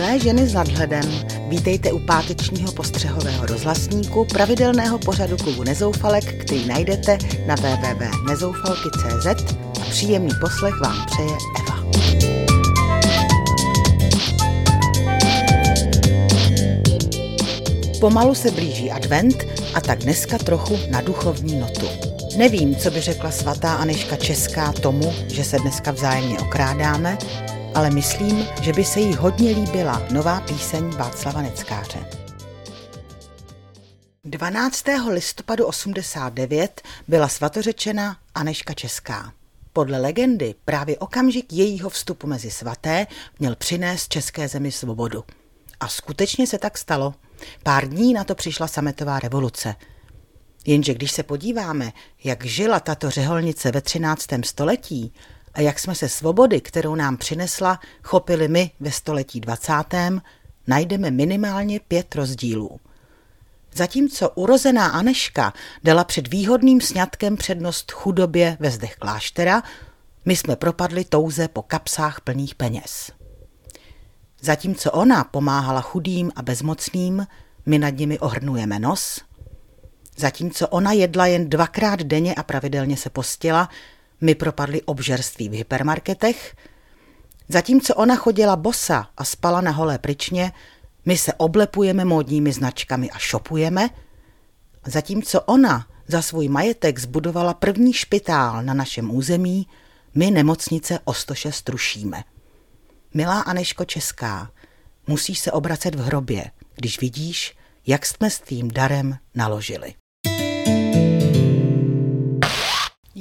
Milé ženy s nadhledem, vítejte u pátečního postřehového rozhlasníku pravidelného pořadu klubu Nezoufalek, který najdete na www.nezoufalky.cz a příjemný poslech vám přeje Eva. Pomalu se blíží advent a tak dneska trochu na duchovní notu. Nevím, co by řekla svatá Aneška Česká tomu, že se dneska vzájemně okrádáme, ale myslím, že by se jí hodně líbila nová píseň Václava Neckáře. 12. listopadu 89 byla svatořečena Aneška Česká. Podle legendy právě okamžik jejího vstupu mezi svaté měl přinést české zemi svobodu. A skutečně se tak stalo. Pár dní na to přišla sametová revoluce. Jenže když se podíváme, jak žila tato řeholnice ve 13. století, a jak jsme se svobody, kterou nám přinesla, chopili my ve století 20., najdeme minimálně pět rozdílů. Zatímco urozená Aneška dala před výhodným sňatkem přednost chudobě ve zdech kláštera, my jsme propadli touze po kapsách plných peněz. Zatímco ona pomáhala chudým a bezmocným, my nad nimi ohrnujeme nos. Zatímco ona jedla jen dvakrát denně a pravidelně se postila, my propadli obžerství v hypermarketech, zatímco ona chodila bosa a spala na holé pryčně, my se oblepujeme módními značkami a šopujeme, zatímco ona za svůj majetek zbudovala první špitál na našem území, my nemocnice o 106 rušíme. Milá Aneško Česká, musíš se obracet v hrobě, když vidíš, jak jsme s tvým darem naložili.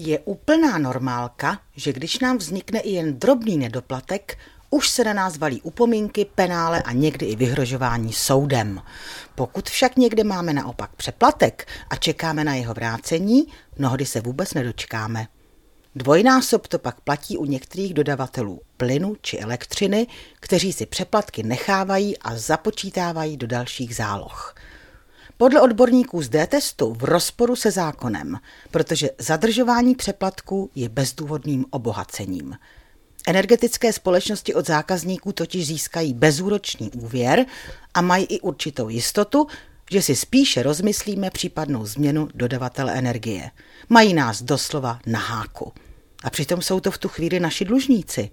Je úplná normálka, že když nám vznikne i jen drobný nedoplatek, už se na nás valí upomínky, penále a někdy i vyhrožování soudem. Pokud však někde máme naopak přeplatek a čekáme na jeho vrácení, mnohdy se vůbec nedočkáme. Dvojnásob to pak platí u některých dodavatelů plynu či elektřiny, kteří si přeplatky nechávají a započítávají do dalších záloh. Podle odborníků z D-testu v rozporu se zákonem, protože zadržování přeplatků je bezdůvodným obohacením. Energetické společnosti od zákazníků totiž získají bezúročný úvěr a mají i určitou jistotu, že si spíše rozmyslíme případnou změnu dodavatele energie. Mají nás doslova na háku. A přitom jsou to v tu chvíli naši dlužníci.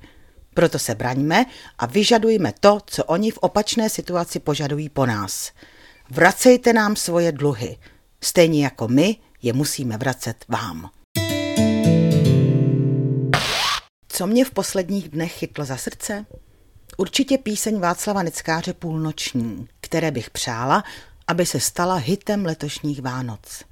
Proto se braňme a vyžadujme to, co oni v opačné situaci požadují po nás – Vracejte nám svoje dluhy, stejně jako my je musíme vracet vám. Co mě v posledních dnech chytlo za srdce? Určitě píseň Václava Neckáře Půlnoční, které bych přála, aby se stala hitem letošních Vánoc.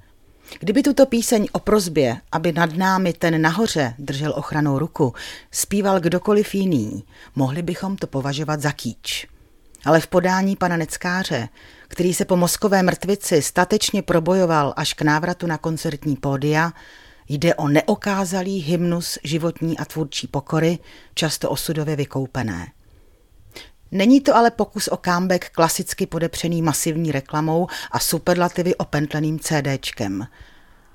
Kdyby tuto píseň o prozbě, aby nad námi ten nahoře držel ochranou ruku, zpíval kdokoliv jiný, mohli bychom to považovat za kýč ale v podání pana Neckáře, který se po mozkové mrtvici statečně probojoval až k návratu na koncertní pódia, jde o neokázalý hymnus životní a tvůrčí pokory, často osudově vykoupené. Není to ale pokus o comeback klasicky podepřený masivní reklamou a superlativy opentleným CDčkem.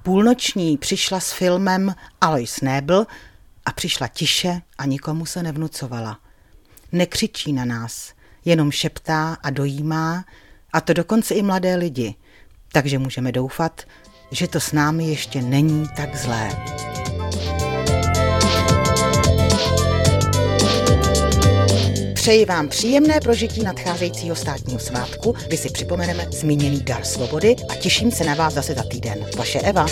Půlnoční přišla s filmem Alois Nebel a přišla tiše a nikomu se nevnucovala. Nekřičí na nás – jenom šeptá a dojímá, a to dokonce i mladé lidi. Takže můžeme doufat, že to s námi ještě není tak zlé. Přeji vám příjemné prožití nadcházejícího státního svátku, kdy si připomeneme zmíněný dar svobody a těším se na vás zase za týden. Vaše Eva.